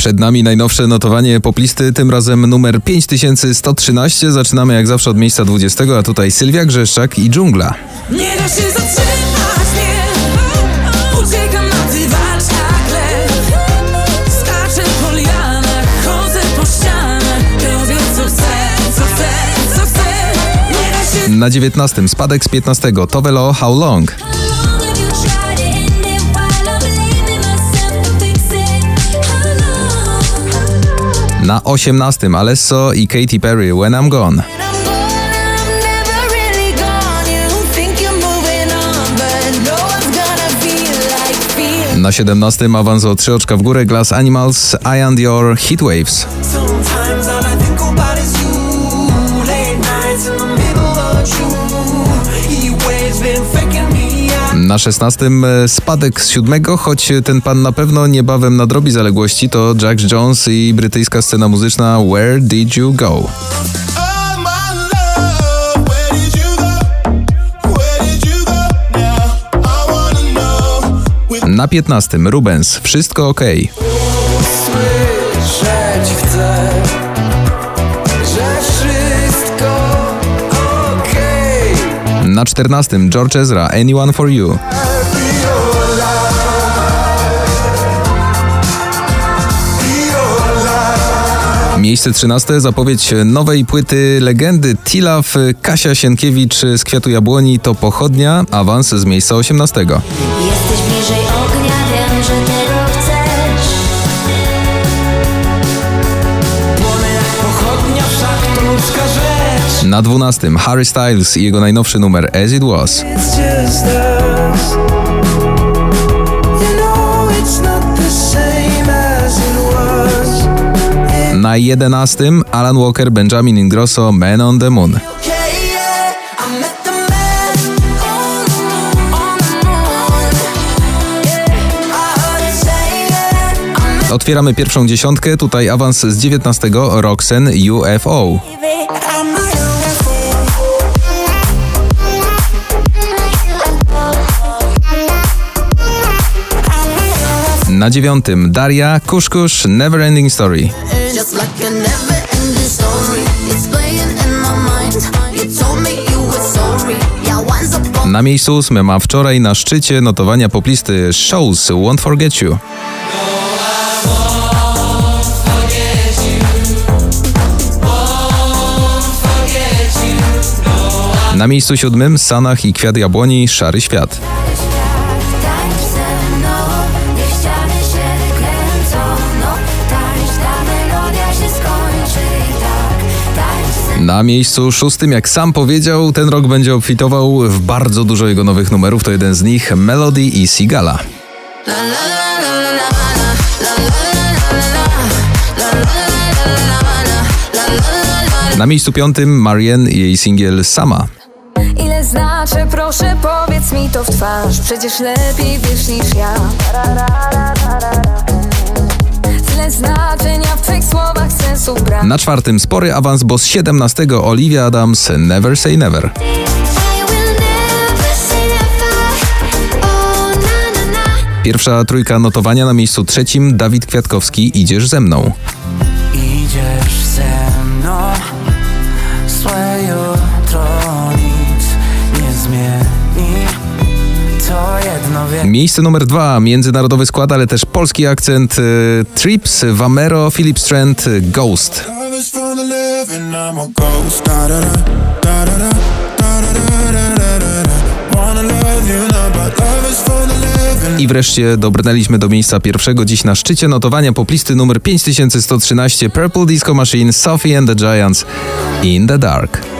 Przed nami najnowsze notowanie poplisty, tym razem numer 5113. Zaczynamy jak zawsze od miejsca 20, a tutaj Sylwia Grzeszczak i Dżungla. Nie da się zatrzymać, nie Uciekam na lew Skaczę po lianach, chodzę po ścianach Robię co chcę, co chcę, co chcę Nie da się Na 19 spadek z 15 Tovelo. How long Na 18 Alesso i Katy Perry When I'm Gone. Na 17 awans o 3 oczka w górę Glass Animals I and Your Heatwaves. Sometimes Na 16 e, spadek z 7, choć ten pan na pewno niebawem nadrobi zaległości, to Jack Jones i brytyjska scena muzyczna Where Did You Go? Na 15 Rubens Wszystko OK. Na 14 George Ezra Anyone for You. Miejsce 13 zapowiedź nowej płyty legendy Tilaf Kasia Sienkiewicz z Kwiatu Jabłoni to pochodnia, awans z miejsca 18. Jesteś bliżej ognia, wiem, że tego Na 12 Harry Styles i jego najnowszy numer As It Was. Na 11 Alan Walker, Benjamin Ingrosso Man on the Moon. Otwieramy pierwszą dziesiątkę, tutaj awans z 19 Roxen UFO. You were sorry. Yeah, once upon Na miejscu ósmym, a wczoraj na szczycie notowania poplisty Shows Won't Forget You. Na miejscu siódmym Sanach i Kwiat Jabłoni Szary Świat. Na miejscu szóstym, jak sam powiedział, ten rok będzie obfitował w bardzo dużo jego nowych numerów. To jeden z nich Melody i Sigala. Na miejscu piątym Marianne i jej singiel Sama. Ile znaczy, proszę powiedz mi to w twarz Przecież lepiej wiesz niż ja Na czwartym spory awans, bo z 17 Olivia Adams Never Say Never. Pierwsza trójka notowania na miejscu trzecim Dawid Kwiatkowski Idziesz ze mną. Idziesz ze mną, Miejsce numer dwa międzynarodowy skład, ale też polski akcent y, Trips, Vamero, Philip Strand, Ghost. I wreszcie dobrnęliśmy do miejsca pierwszego. Dziś na szczycie notowania poplisty numer 5113 Purple Disco Machine, Sophie and the Giants, In the Dark.